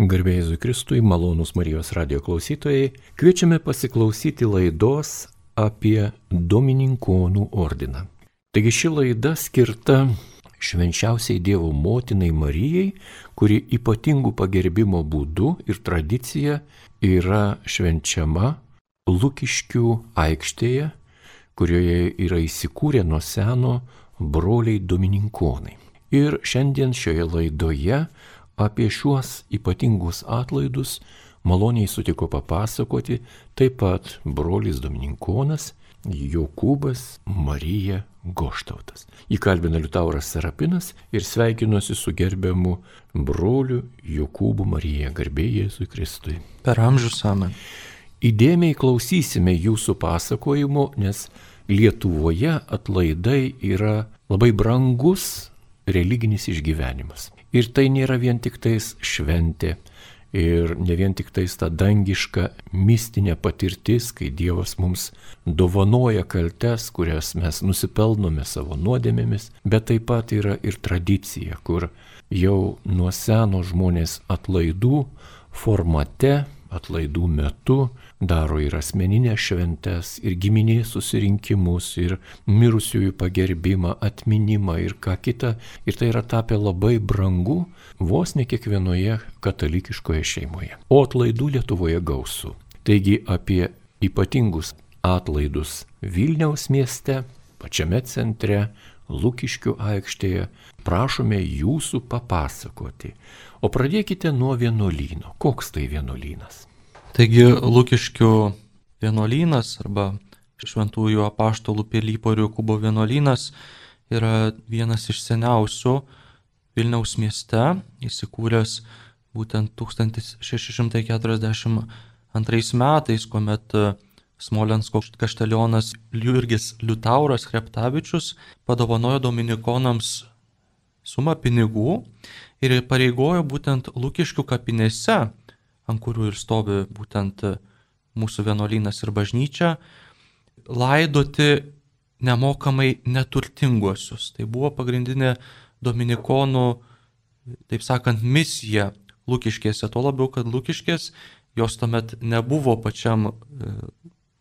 Garbėjai Kristui, malonus Marijos radio klausytojai, kviečiame pasiklausyti laidos apie Domininkonų ordiną. Taigi ši laida skirta švenčiausiai Dievo motinai Marijai, kuri ypatingų pagerbimo būdu ir tradicija yra švenčiama Lukiškių aikštėje, kurioje yra įsikūrę nuo seno broliai Domininkonai. Ir šiandien šioje laidoje Apie šiuos ypatingus atlaidus maloniai sutiko papasakoti taip pat brolis Domininkonas Jokūbas Marija Goštautas. Įkalbina Liutauras Sarapinas ir sveikinuosi su gerbiamu broliu Jokūbu Marija garbėjai Jėzui Kristui. Per amžius amen. Įdėmiai klausysime jūsų pasakojimo, nes Lietuvoje atlaidai yra labai brangus religinis išgyvenimas. Ir tai nėra vien tik tais šventė ir ne vien tik tais ta dangiška mistinė patirtis, kai Dievas mums dovanoja kaltes, kurias mes nusipelnome savo nuodėmėmis, bet taip pat yra ir tradicija, kur jau nuo seno žmonės atlaidų formate atlaidų metu daro ir asmeninės šventes, ir giminės susirinkimus, ir mirusiųjų pagerbimą, atminimą ir ką kita. Ir tai yra tapę labai brangu vos ne kiekvienoje katalikiškoje šeimoje. O atlaidų Lietuvoje gausų. Taigi apie ypatingus atlaidus Vilniaus mieste, pačiame centre, Lukiškių aikštėje, prašome jūsų papasakoti. O pradėkite nuo vienuolyno. Koks tai vienuolynas? Taigi Lukiškių vienuolynas arba Šventųjų apaštalų Pilypo ir Jokūbo vienuolynas yra vienas iš seniausių Vilniaus mieste, įsikūręs būtent 1642 metais, kuomet Smolensko kaštelionas Jurgis Liutauras Kreptavičius padovanojo dominikonams sumą pinigų ir pareigojo būtent Lukiškių kapinėse, ant kurių ir stovi būtent mūsų vienuolynas ir bažnyčia, laidoti nemokamai neturtinguosius. Tai buvo pagrindinė dominikonų, taip sakant, misija Lukiškėse, tuo labiau, kad Lukiškės jos tuomet nebuvo pačiam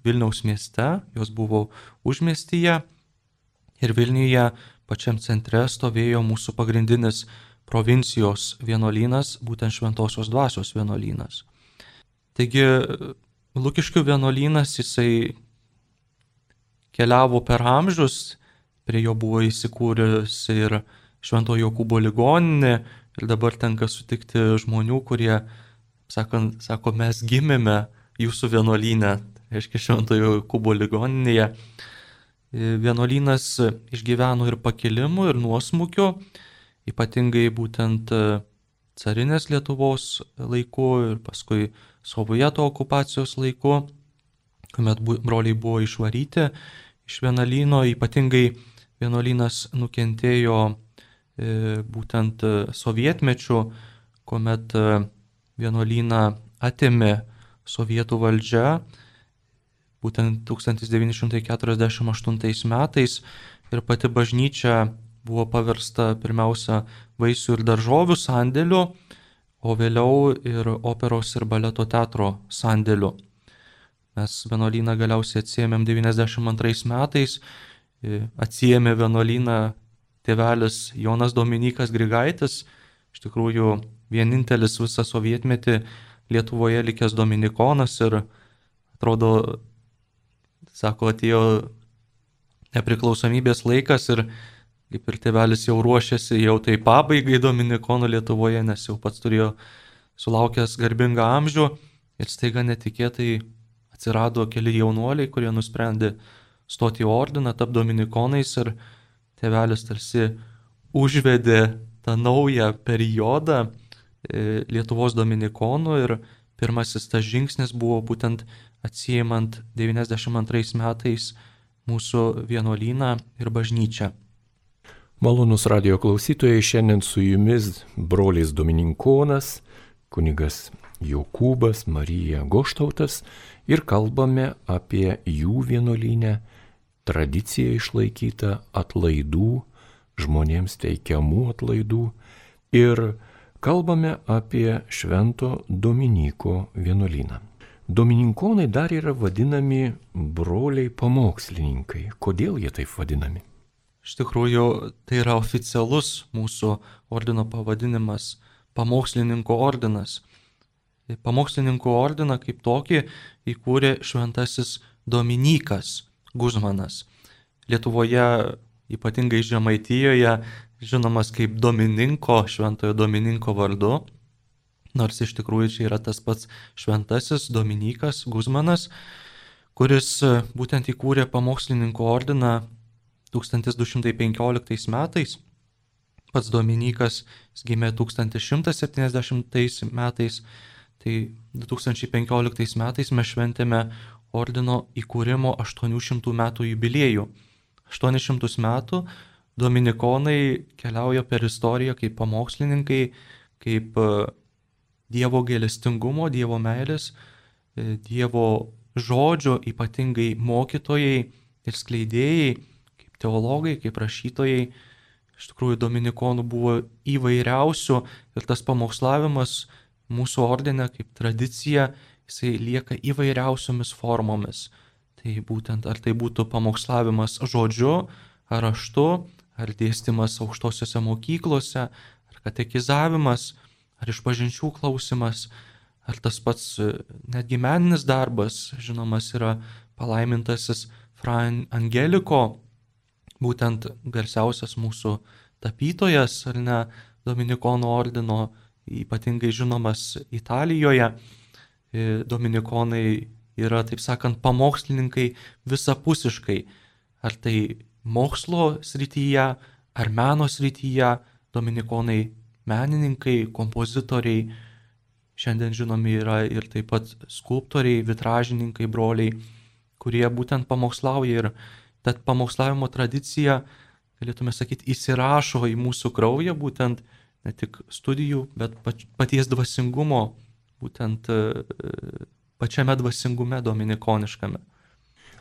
Vilniaus mieste, jos buvo užmiestyje ir Vilniuje pačiam centre stovėjo mūsų pagrindinis provincijos vienuolynas, būtent Šventojios dvasios vienuolynas. Taigi Lukiškių vienuolynas jisai keliavo per amžius, prie jo buvo įsikūręs ir Šventojo Jokūbo ligoninė ir dabar tenka sutikti žmonių, kurie, sakant, sako, mes gimėme jūsų vienuolynę, reiškia Šventojo Kubo ligoninėje. E, vienuolynas išgyveno ir pakilimų, ir nuosmukių, ypatingai būtent e, carinės Lietuvos laiku ir paskui Sovieto okupacijos laiku, kuomet broliai buvo išvaryti iš vienuolyno, ypatingai vienuolynas nukentėjo e, būtent sovietmečių, kuomet vienuolyną atėmė sovietų valdžia būtent 1948 metais ir pati bažnyčia buvo paversta pirmiausia vaisių ir daržovių sandėliu, o vėliau ir operos ir baleto teatro sandėliu. Mes vienuolyną galiausiai atsiemėm 92 metais, atsiemė vienuolyną tėvelis Jonas Dominikas Grigaitis, iš tikrųjų vienintelis visą sovietmetį Lietuvoje likęs dominikonas ir atrodo Sako, atėjo nepriklausomybės laikas ir kaip ir tėvelis jau ruošiasi jau tai pabaigai Dominikonų Lietuvoje, nes jau pats turėjo sulaukęs garbingą amžių ir staiga netikėtai atsirado keli jaunuoliai, kurie nusprendė stoti į ordiną, tap Dominikonais ir tėvelis tarsi užvedė tą naują periodą e, Lietuvos Dominikonų ir pirmasis tas žingsnis buvo būtent atsijimant 92 metais mūsų vienuolyną ir bažnyčią. Malonus radio klausytojai, šiandien su jumis broliais Domininkonas, kunigas Jokūbas, Marija Goštautas ir kalbame apie jų vienuolynę, tradiciją išlaikytą atlaidų, žmonėms teikiamų atlaidų ir Kalbame apie Švento Dominyko vienuolyną. Domininkonai dar yra vadinami broliai pamokslininkai. Kodėl jie taip vadinami? Iš tikrųjų, tai yra oficialus mūsų ordino pavadinimas - pamokslininko ordinas. Pamokslininko ordiną kaip tokį įkūrė šventasis Dominikas Guzmanas. Lietuvoje, ypatingai Žemaitijoje, žinomas kaip Domininko, šventojo Domininko vardu. Nors iš tikrųjų čia yra tas pats šventasis Dominikas Guzmanas, kuris būtent įkūrė pamokslininko ordiną 1215 metais. Pats Dominikas gimė 1170 metais, tai 2015 metais mes šventėme ordino įkūrimo 800 metų jubiliejų. 800 metų dominikonai keliauja per istoriją kaip pamokslininkai, kaip e, Dievo gėlestingumo, Dievo meilės, e, Dievo žodžio ypatingai mokytojai ir skleidėjai, kaip teologai, kaip rašytojai. Iš tikrųjų, dominikonų buvo įvairiausių ir tas pamokslavimas mūsų ordinė kaip tradicija, jisai lieka įvairiausiomis formomis. Tai būtent ar tai būtų pamokslavimas žodžiu, ar raštu, ar dėstymas aukštosiuose mokyklose, ar katekizavimas, ar išpažinčių klausimas, ar tas pats e, netgi meninis darbas, žinomas yra palaimintasis Fran Angeliko, būtent garsiausias mūsų tapytojas, ar ne, Dominikonų ordino, ypatingai žinomas Italijoje. E, Dominikonai yra, taip sakant, pamokslininkai visapusiškai. Ar tai mokslo srityje ar meno srityje, dominikonai menininkai, kompozitoriai, šiandien žinomi yra ir taip pat skulptoriai, vitražininkai, broliai, kurie būtent pamokslauja ir ta pamokslavimo tradicija, galėtume sakyti, įsirašo į mūsų kraują būtent ne tik studijų, bet paties dvasingumo, būtent e, pačiame dvasingume dominikoniškame.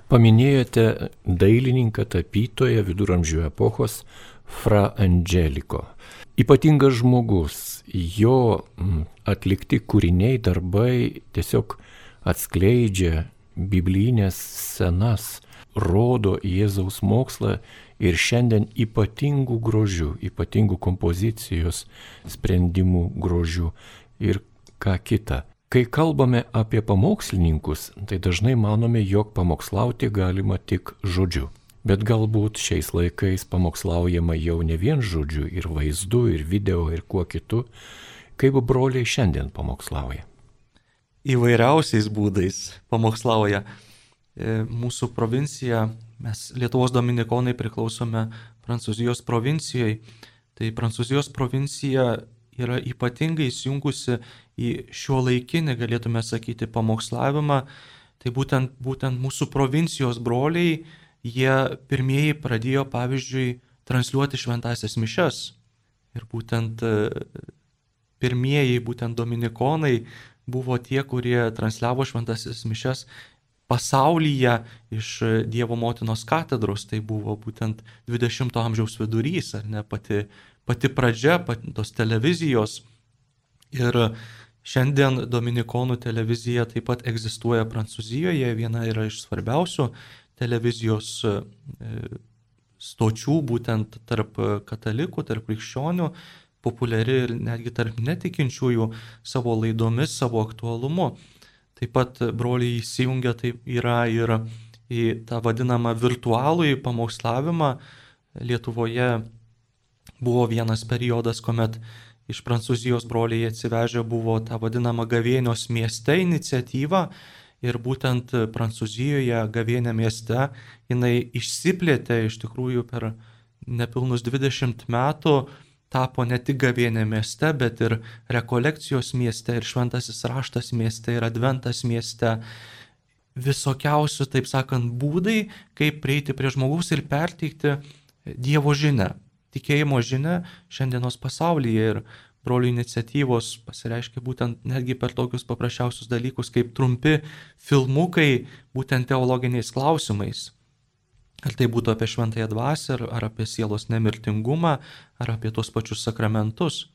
Paminėjote dailininką, tapytoją viduramžių epochos Fra Angeliko. Ypatingas žmogus, jo mm, atlikti kūriniai, darbai tiesiog atskleidžia biblinės senas, rodo Jėzaus mokslą ir šiandien ypatingų grožių, ypatingų kompozicijos sprendimų grožių ir ką kita. Kai kalbame apie pamokslininkus, tai dažnai manome, jog pamokslauti galima tik žodžiu. Bet galbūt šiais laikais pamokslaujama jau ne vien žodžiu, ir vaizdu, ir video, ir kuo kitu, kaip broliai šiandien pamokslauja. Įvairiausiais būdais pamokslauja. E, mūsų provincija, mes Lietuvos dominikonai priklausome Prancūzijos provincijai. Tai Prancūzijos provincija yra ypatingai įsijungusi į šio laikinį, galėtume sakyti, pamokslavimą, tai būtent, būtent mūsų provincijos broliai, jie pirmieji pradėjo, pavyzdžiui, transliuoti šventasias mišes. Ir būtent e, pirmieji, būtent dominikonai, buvo tie, kurie transliavo šventasias mišes pasaulyje iš Dievo motinos katedros. Tai buvo būtent 20-ojo amžiaus vidurys, ar ne pati, pati pradžia pati tos televizijos. Ir Šiandien Dominikonų televizija taip pat egzistuoja Prancūzijoje, viena yra iš svarbiausių televizijos e, stočių būtent tarp katalikų, tarp krikščionių, populiari ir netgi tarp netikinčiųjų savo laidomis, savo aktualumu. Taip pat broliai įsijungia taip yra ir į tą vadinamą virtualų į pamokslavimą. Lietuvoje buvo vienas periodas, kuomet iš Prancūzijos broliai atsivežę buvo tą vadinamą gavėnios mieste iniciatyvą ir būtent Prancūzijoje gavėnė mieste jinai išsiplėtė iš tikrųjų per nepilnus 20 metų, tapo ne tik gavėnė mieste, bet ir rekolekcijos mieste, ir šventasis raštas mieste, ir adventas mieste. Visokiausių, taip sakant, būdai, kaip prieiti prie žmogaus ir perteikti Dievo žinę tikėjimo žinia šiandienos pasaulyje ir brolių iniciatyvos pasireiškia būtent netgi per tokius paprasčiausius dalykus kaip trumpi filmukai būtent teologiniais klausimais. Ar tai būtų apie šventąją dvasę, ar, ar apie sielos nemirtingumą, ar apie tos pačius sakramentus.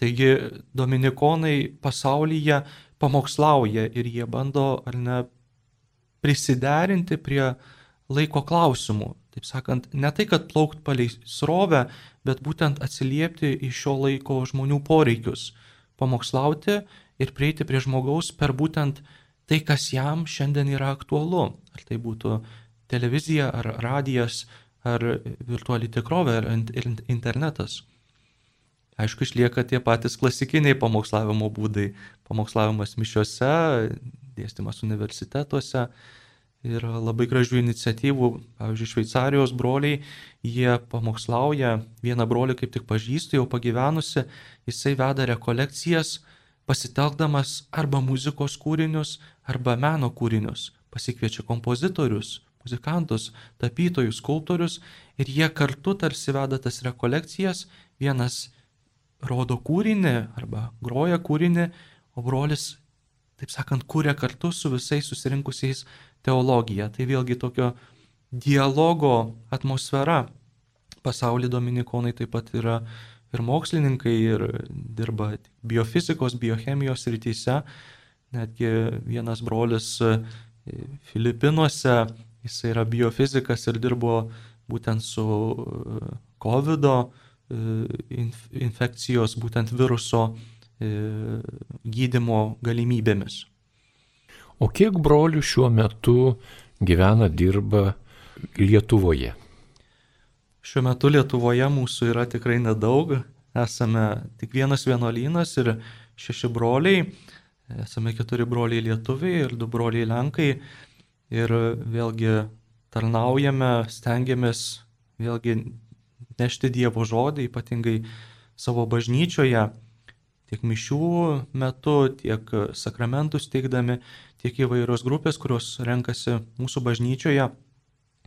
Taigi dominikonai pasaulyje pamokslauja ir jie bando ar ne prisiderinti prie laiko klausimų. Taip sakant, ne tai, kad plaukt palei srovę, bet būtent atsiliepti į šio laiko žmonių poreikius, pamokslauti ir prieiti prie žmogaus per būtent tai, kas jam šiandien yra aktualu. Ar tai būtų televizija, ar radijas, ar virtuali tikrovė, ar internetas. Aišku, išlieka tie patys klasikiniai pamokslavimo būdai. Pamokslavimas mišiuose, dėstymas universitetuose, Yra labai gražių iniciatyvų, pavyzdžiui, Šveicarijos broliai, jie pamokslauja, vieną brolį kaip tik pažįstu, jau pagyvenusi, jisai veda rekolekcijas, pasitelkdamas arba muzikos kūrinius, arba meno kūrinius, pasikviečia kompozitorius, muzikantus, tapytojus, skulptorius ir jie kartu tarsi veda tas rekolekcijas, vienas rodo kūrinį arba groja kūrinį, o brolis, taip sakant, kūrė kartu su visais susirinkusiais teologija. Tai vėlgi tokio dialogo atmosfera. Pasaulį dominikonai taip pat yra ir mokslininkai, ir dirba biofizikos, biochemijos rytise. Netgi vienas brolis e, Filipinuose, jis yra biofizikas ir dirbo būtent su e, COVID e, infekcijos, būtent viruso gydimo galimybėmis. O kiek brolių šiuo metu gyvena, dirba Lietuvoje? Šiuo metu Lietuvoje mūsų yra tikrai nedaug. Esame tik vienas vienuolynas ir šeši broliai. Esame keturi broliai lietuviai ir du broliai lenkai. Ir vėlgi tarnaujame, stengiamės vėlgi nešti Dievo žodį, ypatingai savo bažnyčioje, tiek mišių metu, tiek sakramentus teikdami, tiek įvairios grupės, kurios renkasi mūsų bažnyčioje,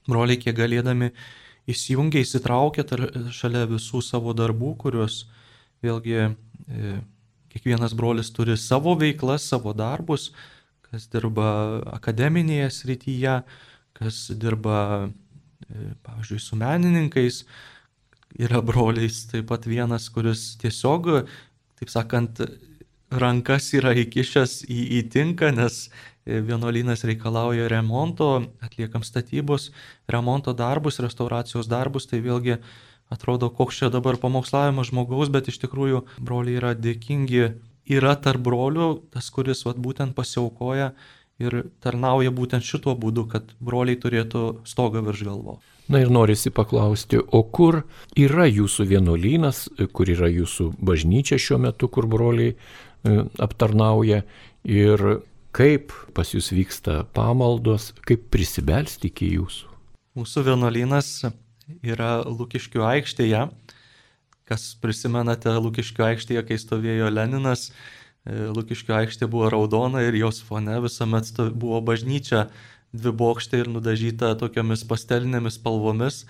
broliai kiek galėdami įsijungia, įsitraukia šalia visų savo darbų, kuriuos vėlgi e, kiekvienas brolis turi savo veiklas, savo darbus, kas dirba akademinėje srityje, kas dirba, e, pavyzdžiui, su menininkais. Yra broliais taip pat vienas, kuris tiesiog, taip sakant, rankas yra įkišęs į, į tinką, nes e, vienuolynas reikalauja remonto, atliekam statybos, remonto darbus, restauracijos darbus, tai vėlgi atrodo, koks čia dabar pamokslavimas žmogaus, bet iš tikrųjų broliai yra dėkingi, yra tarp brolių tas, kuris vat, būtent pasiaukoja ir tarnauja būtent šituo būdu, kad broliai turėtų stogą virš galvo. Na ir norisi paklausti, o kur yra jūsų vienuolynas, kur yra jūsų bažnyčia šiuo metu, kur broliai aptarnauja ir kaip pas jūs vyksta pamaldos, kaip prisibelsti iki jūsų. Mūsų vienuolynas yra Lukiškių aikštėje. Kas prisimenate Lukiškių aikštėje, kai stovėjo Leninas, e, Lukiškių aikštė buvo raudona ir jos fone visuomet buvo bažnyčia dvi bokštai ir nudažyta tokiamis pastelinėmis spalvomis.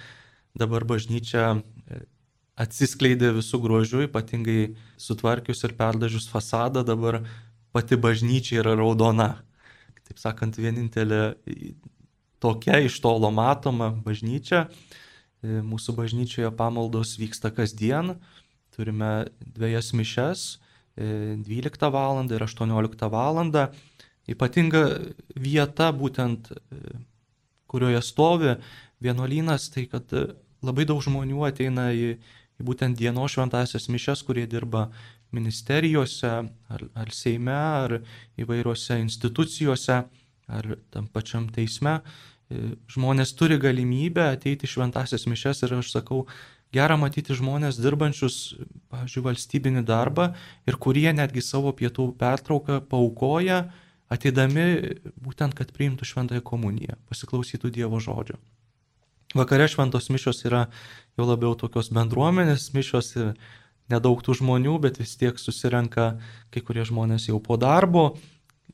Dabar bažnyčia e, atsiskleidė visų grožių, ypatingai sutvarkius ir perdažius fasadą, dabar pati bažnyčia yra raudona. Taip sakant, vienintelė tokia iš tolo matoma bažnyčia. Mūsų bažnyčioje pamaldos vyksta kasdien. Turime dviejas mišes 12 val. ir 18 val. Ypatinga vieta būtent, kurioje stovi vienuolynas, tai kad labai daug žmonių ateina į į būtent dienos šventasias mišes, kurie dirba ministerijose, ar, ar Seime, ar įvairiuose institucijose, ar tam pačiam teisme. E, žmonės turi galimybę ateiti šventasias mišes ir aš sakau, gera matyti žmonės dirbančius, pavyzdžiui, valstybinį darbą ir kurie netgi savo pietų pertrauką paukoja, ateidami būtent, kad priimtų šventąją komuniją, pasiklausytų Dievo žodžio. Vakare šventos mišios yra jau labiau tokios bendruomenės mišios ir nedaug tų žmonių, bet vis tiek susirenka kai kurie žmonės jau po darbo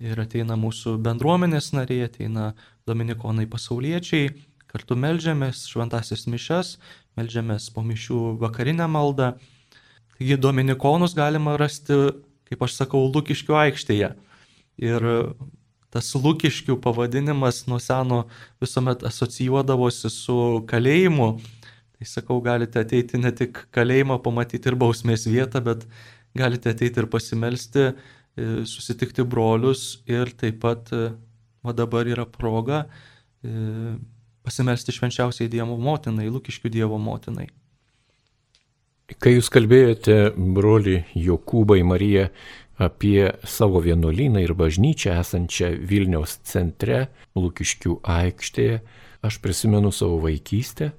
ir ateina mūsų bendruomenės nariai, ateina dominikonai pasauliečiai, kartu melžiamės šventasis mišes, melžiamės po mišių vakarinę maldą. Taigi dominikonus galima rasti, kaip aš sakau, Lukiškių aikštėje. Ir tas Lukiškių pavadinimas nuo seno visuomet asocijuodavosi su kalėjimu. Tai sakau, galite ateiti ne tik kalėjimą pamatyti ir bausmės vietą, bet galite ateiti ir pasimelsti, e, susitikti brolius ir taip pat, e, o dabar yra proga pasimelsti švenčiausiai Dievo motinai, Lukiškių Dievo motinai. Kai jūs kalbėjote, broli Jokūbai Marija, apie savo vienuolyną ir bažnyčią esančią Vilniaus centre, Lukiškių aikštėje, aš prisimenu savo vaikystę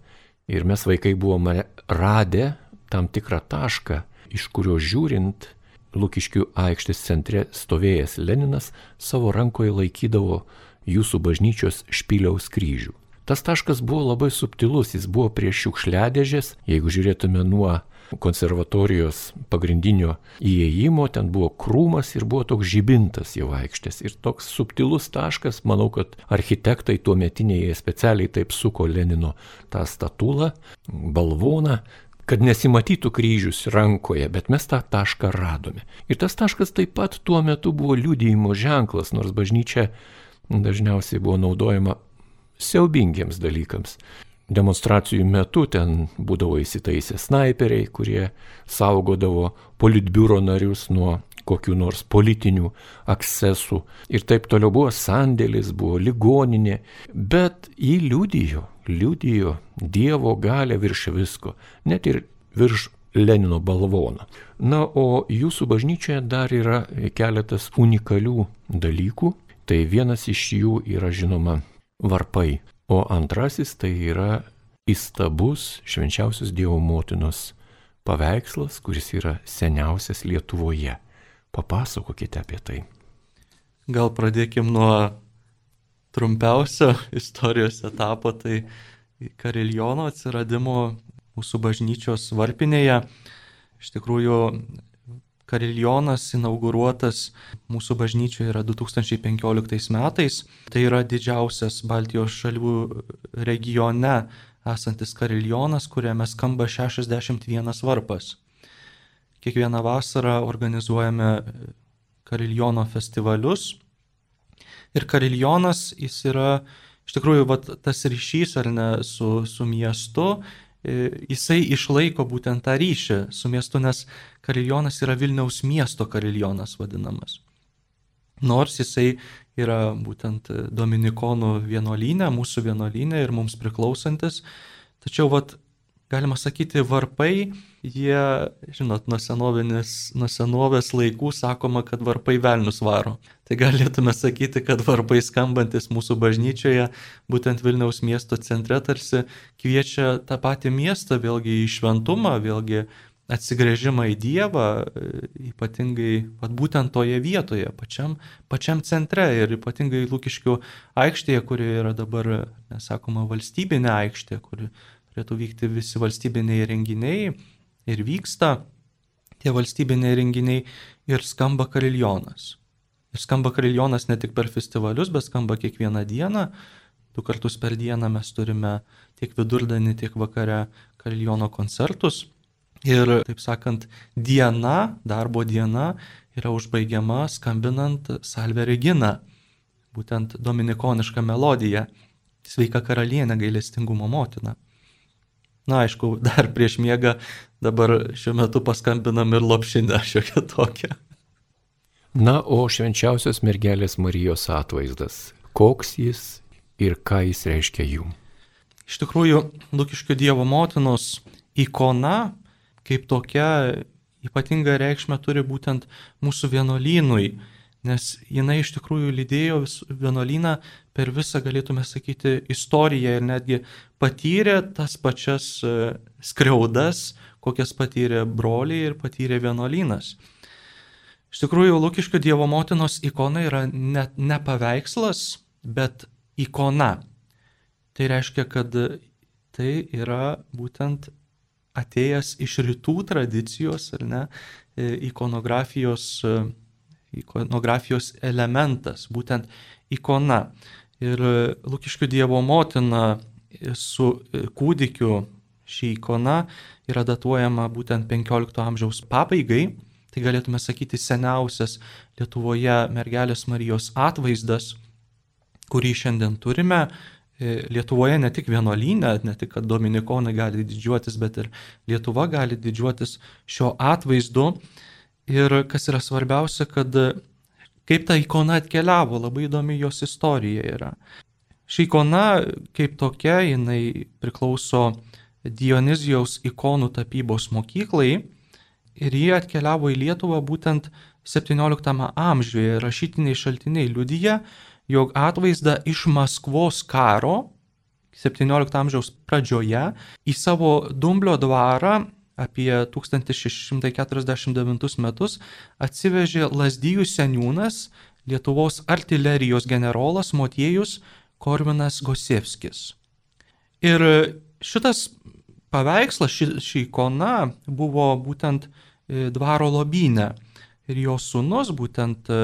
ir mes vaikai buvome radę tam tikrą tašką, iš kurio žiūrint, Lukiškių aikštės centre stovėjęs Leninas savo rankoje laikydavo jūsų bažnyčios špiliaus kryžių. Tas taškas buvo labai subtilus, jis buvo prie šiukšliadėžės, jeigu žiūrėtume nuo konservatorijos pagrindinio įėjimo, ten buvo krūmas ir buvo toks žibintas jau aikštės. Ir toks subtilus taškas, manau, kad architektai tuo metinėje specialiai taip suko Lenino tą statulą, balvoną, kad nesimatytų kryžius rankoje, bet mes tą tašką radome. Ir tas taškas taip pat tuo metu buvo liūdėjimo ženklas, nors bažnyčia dažniausiai buvo naudojama siaubingiems dalykams demonstracijų metu ten būdavo įsitaisę snaiperiai, kurie saugodavo politbiuro narius nuo kokių nors politinių aksesų. Ir taip toliau buvo sandėlis, buvo ligoninė, bet jį liudijo, liudijo Dievo galę virš visko, net ir virš Lenino balvono. Na, o jūsų bažnyčioje dar yra keletas unikalių dalykų. Tai vienas iš jų yra žinoma varpai. O antrasis tai yra įstabus švenčiausios Dievo motinos paveikslas, kuris yra seniausias Lietuvoje. Papasakokite apie tai. Gal pradėkim nuo trumpiausio istorijos etapo, tai kariljono atsiradimo mūsų bažnyčios varpinėje. Iš tikrųjų, Kariljonas inauguruotas mūsų bažnyčioje yra 2015 metais. Tai yra didžiausias Baltijos šalių regione esantis kariljonas, kuriame skamba 61 varpas. Kiekvieną vasarą organizuojame kariljono festivalius. Ir kariljonas jis yra iš tikrųjų vat, tas ryšys ar ne su, su miestu jisai išlaiko būtent tą ryšį su miestu, nes kariljonas yra Vilniaus miesto kariljonas vadinamas. Nors jisai yra būtent Dominikonų vienuolynė, mūsų vienuolynė ir mums priklausantis, tačiau vat, galima sakyti, varpai, jie, žinot, nuo, nuo senovės laikų sakoma, kad varpai velnius varo. Tai galėtume sakyti, kad varpai skambantis mūsų bažnyčioje, būtent Vilniaus miesto centre, tarsi kviečia tą patį miestą vėlgi į šventumą, vėlgi atsigrėžimą į Dievą, ypatingai pat būtent toje vietoje, pačiam, pačiam centre ir ypatingai Lūkiškių aikštėje, kuri yra dabar, nesakoma, valstybinė aikštė, kuri turėtų vykti visi valstybiniai renginiai ir vyksta tie valstybiniai renginiai ir skamba kariljonas. Ir skamba kariljonas ne tik per festivalius, bet skamba kiekvieną dieną. Du kartus per dieną mes turime tiek vidurdienį, tiek vakare kariljono koncertus. Ir, taip sakant, diena, darbo diena yra užbaigiama skambinant Salve Regina, būtent dominikonišką melodiją. Sveika karalienė gailestingumo motina. Na, aišku, dar prieš miegą dabar šiuo metu paskambinam ir lopšinę šiokią tokią. Na, o švenčiausios mergelės Marijos atvaizdas, koks jis ir ką jis reiškia jum? Iš tikrųjų, Lukiškio Dievo motinos ikona kaip tokia ypatinga reikšmė turi būtent mūsų vienuolynui nes jinai iš tikrųjų lydėjo vienuolyną per visą, galėtume sakyti, istoriją ir netgi patyrė tas pačias e, skriaudas, kokias patyrė broliai ir patyrė vienuolynas. Iš tikrųjų, Lukiškio Dievo motinos ikona yra net ne paveikslas, bet ikona. Tai reiškia, kad tai yra būtent atėjęs iš rytų tradicijos, ar ne, e, ikonografijos ikonografijos elementas, būtent ikona. Ir Lukiškių Dievo motina su kūdikiu ši ikona yra datuojama būtent 15 amžiaus pabaigai. Tai galėtume sakyti seniausias Lietuvoje mergelės Marijos atvaizdas, kurį šiandien turime. Lietuvoje ne tik vienuolynė, ne tik, kad dominikonai gali didžiuotis, bet ir Lietuva gali didžiuotis šio atvaizdu. Ir kas yra svarbiausia, kad kaip ta ikona atkeliavo, labai įdomi jos istorija yra. Ši ikona kaip tokia, jinai priklauso Dionizijaus ikonų tapybos mokyklai ir jie atkeliavo į Lietuvą būtent 17 amžiuje. Rašytiniai šaltiniai liudyja, jog atvaizdą iš Maskvos karo 17 amžiaus pradžioje į savo Dumblio dvarą apie 1649 metus atsivežė Lasdyjų seniūnas Lietuvos artilerijos generolas Motiejus Korvinas Gosevskis. Ir šitas paveikslas, ši, ši ikona buvo būtent e, dvaro lobynė. Ir jo sunus, būtent e,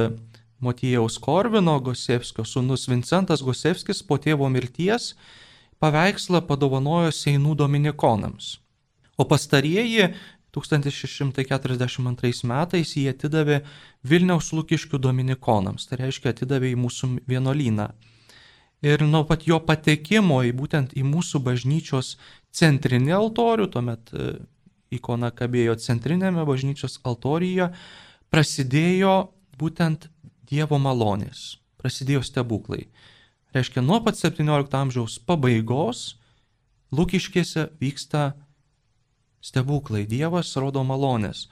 Motiejaus Korvino Gosevskio sunus Vincentas Gosevskis po tėvo mirties paveikslą padovanojo Seinų dominikonams. O pastarieji 1642 metais jį atidavė Vilniaus Lukiškių dominikonams, tai reiškia atidavė į mūsų vienolyną. Ir nuo pat jo patekimo į būtent į mūsų bažnyčios centrinį altorių, tuomet e, ikona kabėjo centrinėme bažnyčios altorijoje, prasidėjo būtent Dievo malonės, prasidėjo stebuklai. Reiškia, nuo pat 17 amžiaus pabaigos Lukiškėse vyksta stebuklai, Dievas rodo malonės.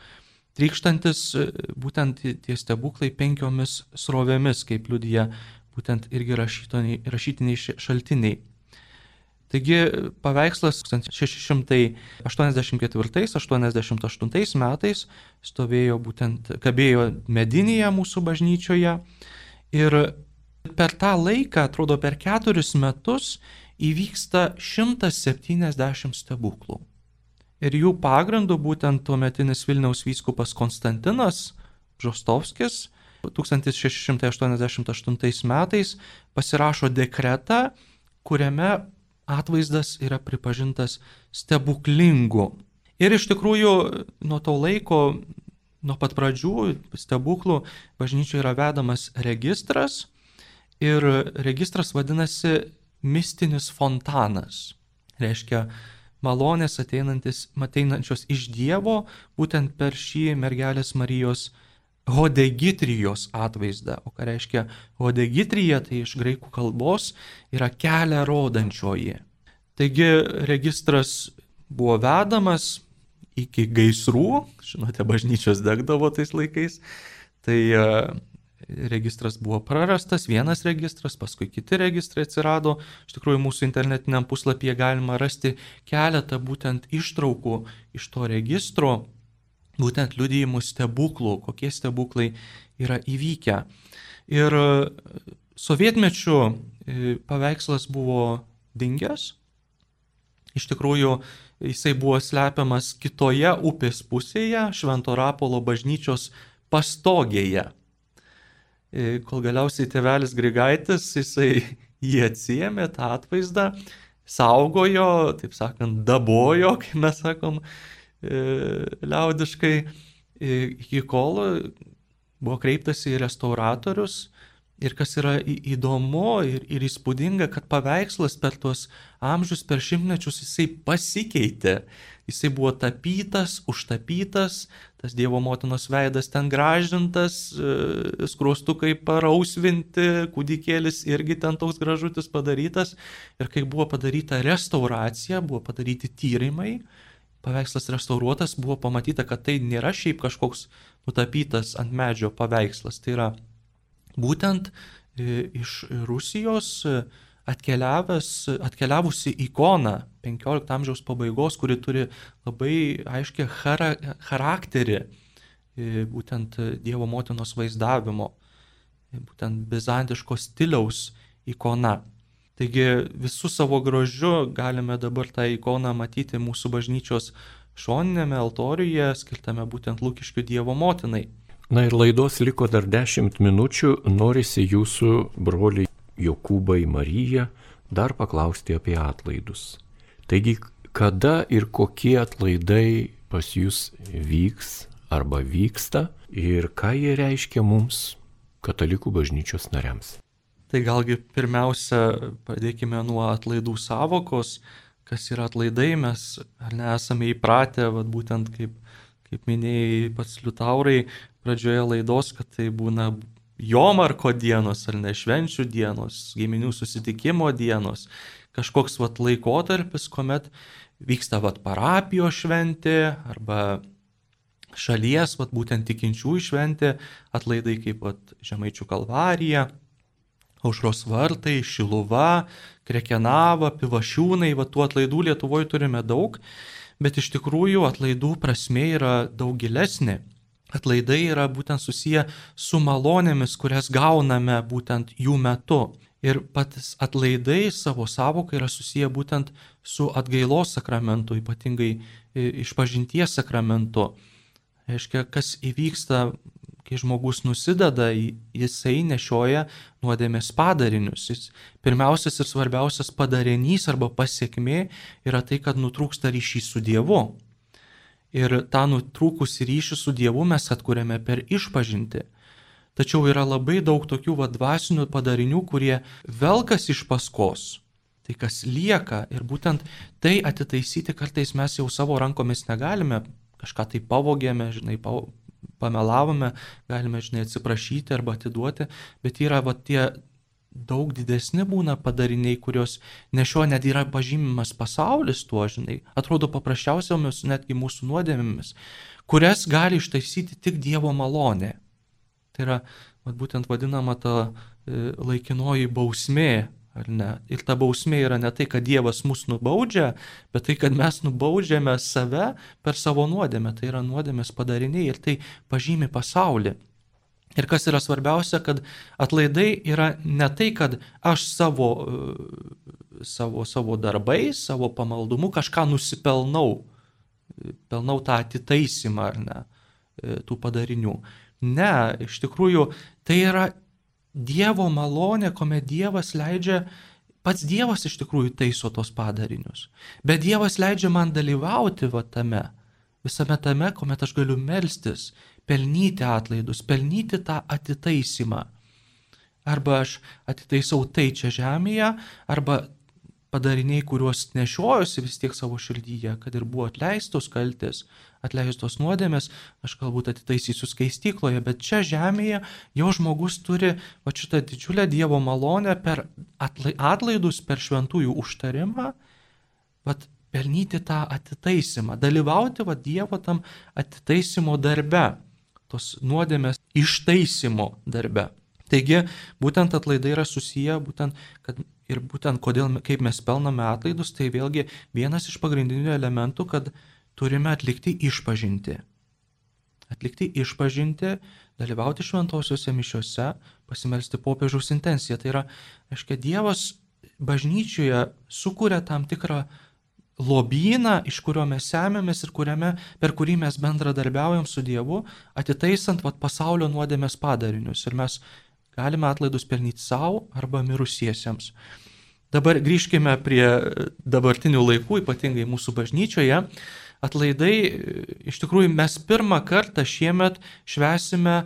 Trykštantis e, būtent tie stebuklai penkiomis srovėmis, kaip liudija būtent irgi rašytiniai, rašytiniai šaltiniai. Taigi paveikslas 1684-88 metais stovėjo būtent, kabėjo medinėje mūsų bažnyčioje ir per tą laiką, atrodo, per keturis metus įvyksta 170 stebuklų. Ir jų pagrindų būtent tuometinis Vilniaus vyskupas Konstantinas Žostovskis 1688 metais pasirašo dekretą, kuriame atvaizdas yra pripažintas stebuklingu. Ir iš tikrųjų nuo to laiko, nuo pat pradžių stebuklų bažnyčioje yra vedamas registras ir registras vadinasi mistinis fontanas. Reiškia, malonės ateinančios iš Dievo būtent per šį mergelės Marijos hodegitrijos atvaizdą. O ką reiškia hodegitrija, tai iš graikų kalbos yra kelią rodančioji. Taigi registras buvo vedamas iki gaisrų, žinote, bažnyčios degdavo tais laikais, tai e, registras buvo prarastas, vienas registras, paskui kiti registrai atsirado. Iš tikrųjų, mūsų internetiniam puslapyje galima rasti keletą būtent ištraukų iš to registro, būtent liudijimų stebuklų, kokie stebuklai yra įvykę. Ir e, sovietmečių e, paveikslas buvo dingęs. Iš tikrųjų, jisai buvo slepiamas kitoje upės pusėje, Švento Rapolo bažnyčios pastogėje. E, kol galiausiai tėvelis Grigaitis, jisai jį atsijėmė, tą atvaizdą, saugojo, taip sakant, dabojo, kaip mes sakom, E, liaudiškai, iki kol buvo kreiptasi į restauratorius ir kas yra įdomu ir, ir įspūdinga, kad paveikslas per tuos amžius, per šimtmečius jisai pasikeitė. Jisai buvo tapytas, užtapytas, tas Dievo motinos veidas ten gražintas, e, skruostukai parausvinti, kūdikėlis irgi ten toks gražutis padarytas. Ir kai buvo padaryta restauracija, buvo padaryti tyrimai, paveikslas restauruotas, buvo pamatyta, kad tai nėra šiaip kažkoks nutapytas ant medžio paveikslas. Tai yra būtent e, iš Rusijos e, atkeliavusi ikona 15 amžiaus pabaigos, kuri turi labai aiškiai chara, charakterį e, būtent Dievo motinos vaizdavimo, būtent bizantiško stiliaus ikona. Taigi visų savo grožiu galime dabar tą ikoną matyti mūsų bažnyčios šoninėme altoriuje, skirtame būtent Lūkiškių Dievo motinai. Na ir laidos liko dar dešimt minučių, norisi jūsų broliai Jokūbai Marija dar paklausti apie atlaidus. Taigi, kada ir kokie atlaidai pas jūs vyks arba vyksta ir ką jie reiškia mums, katalikų bažnyčios nariams. Tai galgi pirmiausia pradėkime nuo atlaidų savokos, kas yra atlaidai, mes ar nesame įpratę, vat, būtent kaip, kaip minėjai pats Liutaurai pradžioje laidos, kad tai būna jomarko dienos ar ne švenčių dienos, giminių susitikimo dienos, kažkoks vat laikotarpis, kuomet vyksta vat parapijos šventė arba šalies, vat būtent tikinčiųjų šventė, atlaidai kaip vat Žemaičių kalvarija, Aušros vartai, Šiluva, Krekenava, Pivašiūnai, vat tų atlaidų Lietuvoje turime daug, bet iš tikrųjų atlaidų prasme yra daug gilesnė. Atlaidai yra būtent susiję su malonėmis, kurias gauname būtent jų metu. Ir patys atlaidai savo savoką yra susiję būtent su atgailos sakramentu, ypatingai e, išpažinties sakramentu. Reiškia, kas įvyksta, kai žmogus nusideda, jisai nešioja nuodėmės padarinius. Jis pirmiausias ir svarbiausias padarinys arba pasiekmė yra tai, kad nutrūksta ryšys su Dievu. Ir tą nutrūkusį ryšį su Dievu mes atkuriame per išpažinti. Tačiau yra labai daug tokių vadvasinių padarinių, kurie velkas iš paskos. Tai kas lieka ir būtent tai atitaisyti kartais mes jau savo rankomis negalime, kažką tai pavogėme, žinai, pamelavome, galime, žinai, atsiprašyti arba atiduoti, bet yra va tie daug didesni būna padariniai, kurios nešio net yra pažymimas pasaulis tuo, žinai, atrodo paprasčiausiamis netgi mūsų nuodėmėmis, kurias gali ištaisyti tik Dievo malonė. Tai yra vat, būtent vadinama ta e, laikinoji bausmė, ar ne? Ir ta bausmė yra ne tai, kad Dievas mus nubaudžia, bet tai, kad mes nubaudžiame save per savo nuodėmę. Tai yra nuodėmės padariniai ir tai pažymi pasaulį. Ir kas yra svarbiausia, kad atlaidai yra ne tai, kad aš savo, e, savo, savo darbais, savo pamaldumu kažką nusipelnau, pelnau tą atitaisimą ar ne e, tų padarinių. Ne, iš tikrųjų tai yra Dievo malonė, kuomet Dievas leidžia, pats Dievas iš tikrųjų taiso tos padarinius. Bet Dievas leidžia man dalyvauti va tame, visame tame, kuomet aš galiu melstis, pelnyti atlaidus, pelnyti tą atitaisimą. Arba aš atitaisau tai čia žemėje, arba padariniai, kuriuos nešiojusi vis tiek savo širdyje, kad ir buvo atleistos kaltės, atleistos nuodėmės, aš galbūt atitaisysiu skaistykloje, bet čia žemėje jau žmogus turi va šitą didžiulę Dievo malonę per atlaidus, per šventųjų užtarimą, vat pelnyti tą atitaisimą, dalyvauti va Dievo tam atitaisimo darbe, tos nuodėmės ištaisimo darbe. Taigi, būtent atlaidai yra susiję, būtent, kad ir būtent kodėl, kaip mes pelname atlaidus, tai vėlgi vienas iš pagrindinių elementų, kad turime atlikti išpažinti. Atlikti išpažinti, dalyvauti šventosiuose mišiuose, pasimelsti popiežiaus intenciją. Tai yra, aiškiai, Dievas bažnyčioje sukuria tam tikrą lobyną, iš kurio mes semėmės ir kuriame, per kurį mes bendradarbiaujam su Dievu, atitaisant vat, pasaulio nuodėmės padarinius. Ir mes Galime atlaidus pelnyti savo arba mirusiesiems. Dabar grįžkime prie dabartinių laikų, ypatingai mūsų bažnyčioje. Atlaidai, iš tikrųjų, mes pirmą kartą šiemet švesime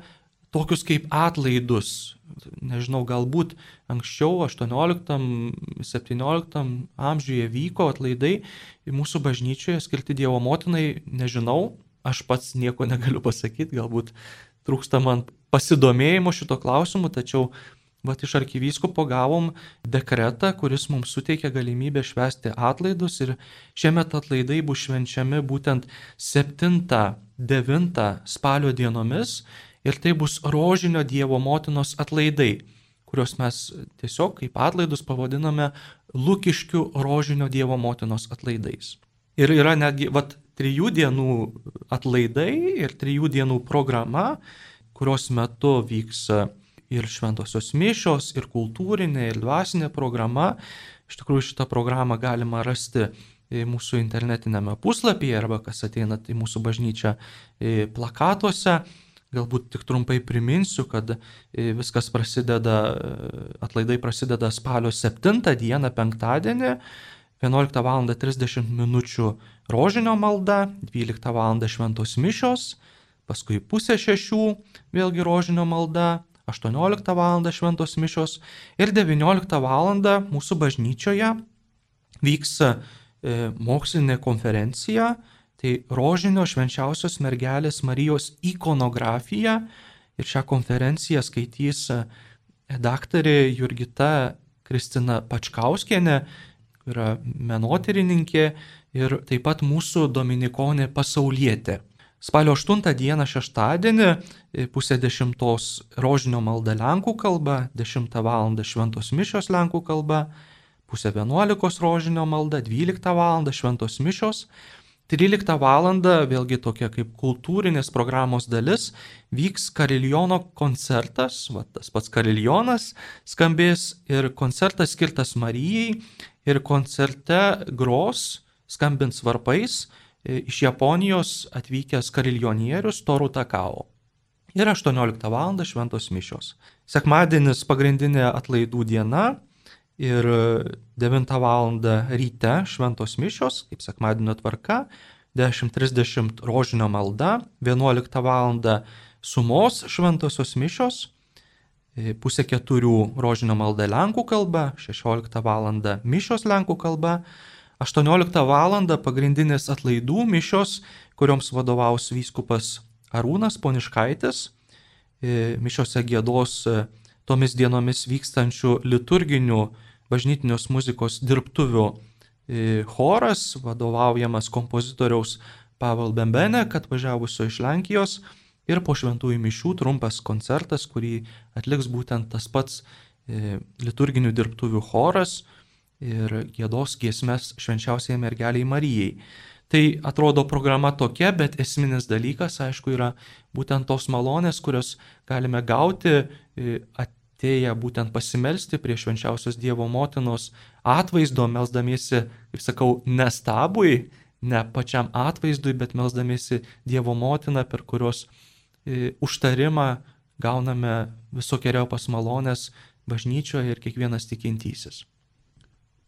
tokius kaip atlaidus. Nežinau, galbūt anksčiau, 18-17 amžiuje vyko atlaidai mūsų bažnyčioje skirti Dievo motinai, nežinau, aš pats nieko negaliu pasakyti, galbūt trūksta man pasidomėjimo šito klausimu, tačiau Vat iš arkivyskupo gavom dekretą, kuris mums suteikia galimybę švęsti atlaidus ir šiemet atlaidai bus švenčiami būtent 7-9 spalio dienomis ir tai bus rožinio Dievo motinos atlaidai, kuriuos mes tiesiog kaip atlaidus pavadiname Lukiškių rožinio Dievo motinos atlaidais. Ir yra netgi, vat, trijų dienų atlaidai ir trijų dienų programa, kurios metu vyks ir šventosios mišios, ir kultūrinė, ir dvasinė programa. Iš tikrųjų šitą programą galima rasti mūsų internetinėme puslapyje arba kas ateinat į mūsų bažnyčią plakatuose. Galbūt tik trumpai priminsiu, kad viskas prasideda, atlaidai prasideda spalio 7 dieną, penktadienį, 11 val. 30 min. rožinio malda, 12 val. šventos mišios, paskui pusė šešių vėlgi rožinio malda, 18 val. šventos mišios ir 19 val. mūsų bažnyčioje vyks e, mokslinė konferencija Tai rožinio švenčiausios mergelės Marijos ikonografija ir šią konferenciją skaitys e, daktarė Jurgita Kristina Pačkauskienė, yra menotyrininkė ir taip pat mūsų dominikonė pasaulietė. Spalio 8 dieną šeštadienį e, pusė dešimtos rožinio malda Lenkų kalba, 10 val. šventos mišios Lenkų kalba, pusė 11 rožinio malda, 12 val. šventos mišios, 13 val. vėlgi tokia kaip kultūrinės programos dalis vyks kariljono koncertas, va, tas pats kariljonas skambės ir koncertas skirtas Marijai ir koncerte gros skambins varpais iš Japonijos atvykęs kariljonierius Toru Takao. Ir 18 val. šventos mišios. Sekmadienis pagrindinė atlaidų diena ir 9 val. ryte šventos mišios, kaip sekmadienio tvarka, 10.30 rožinio malda, 11 val. sumos šventosios mišios, e, pusė keturių rožinio malda Lenkų kalba, 16 val. mišios Lenkų kalba, 18 val. pagrindinės atlaidų mišios, kurioms vadovaus vyskupas Arūnas Poniškaitis. E, mišiose gėdos e, tomis dienomis vykstančių liturginių bažnytinios muzikos dirbtuvių e, choras, vadovaujamas kompozitoriaus Pavel Bembene, kad važiavusio iš Lenkijos. Ir po šventųjų mišių trumpas koncertas, kurį atliks būtent tas pats liturginių dirbtuvių choras ir gėdos giesmes švenčiausiai mergeliai Marijai. Tai atrodo programa tokia, bet esminis dalykas, aišku, yra būtent tos malonės, kurios galime gauti e, atėję būtent pasimelsti prie švenčiausios Dievo motinos atvaizdo, melzdamiesi, kaip sakau, nestabui, ne pačiam atvaizdui, bet melzdamiesi Dievo motiną, per kurios e, užtarimą gauname visokiojo pas malonės bažnyčioje ir kiekvienas tikintysis.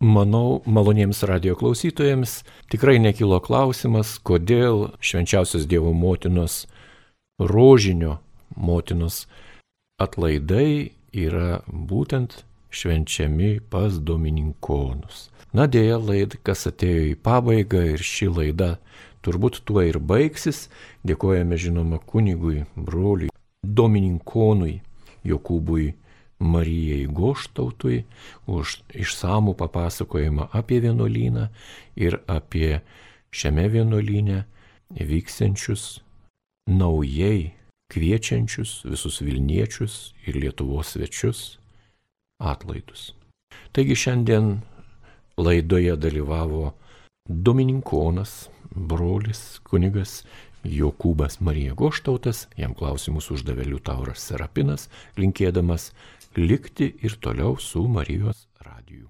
Manau, maloniems radio klausytojams tikrai nekilo klausimas, kodėl švenčiausios Dievo motinos rožinio motinos atlaidai yra būtent švenčiami pas domininkonus. Na dėja, laikas atėjo į pabaigą ir ši laida turbūt tuo ir baigsis. Dėkojame žinoma kunigui, broliui, domininkonui Jokūbui Marijai Goštautui už išsamų papasakojimą apie vienuolyną ir apie šiame vienuolyne vyksiančius naujai kviečiančius visus Vilniečius ir Lietuvos svečius atlaidus. Taigi šiandien laidoje dalyvavo Domininkonas, brolis, kunigas Jokūbas Marija Goštautas, jam klausimus uždavė Liutauras Serapinas, linkėdamas likti ir toliau su Marijos radiju.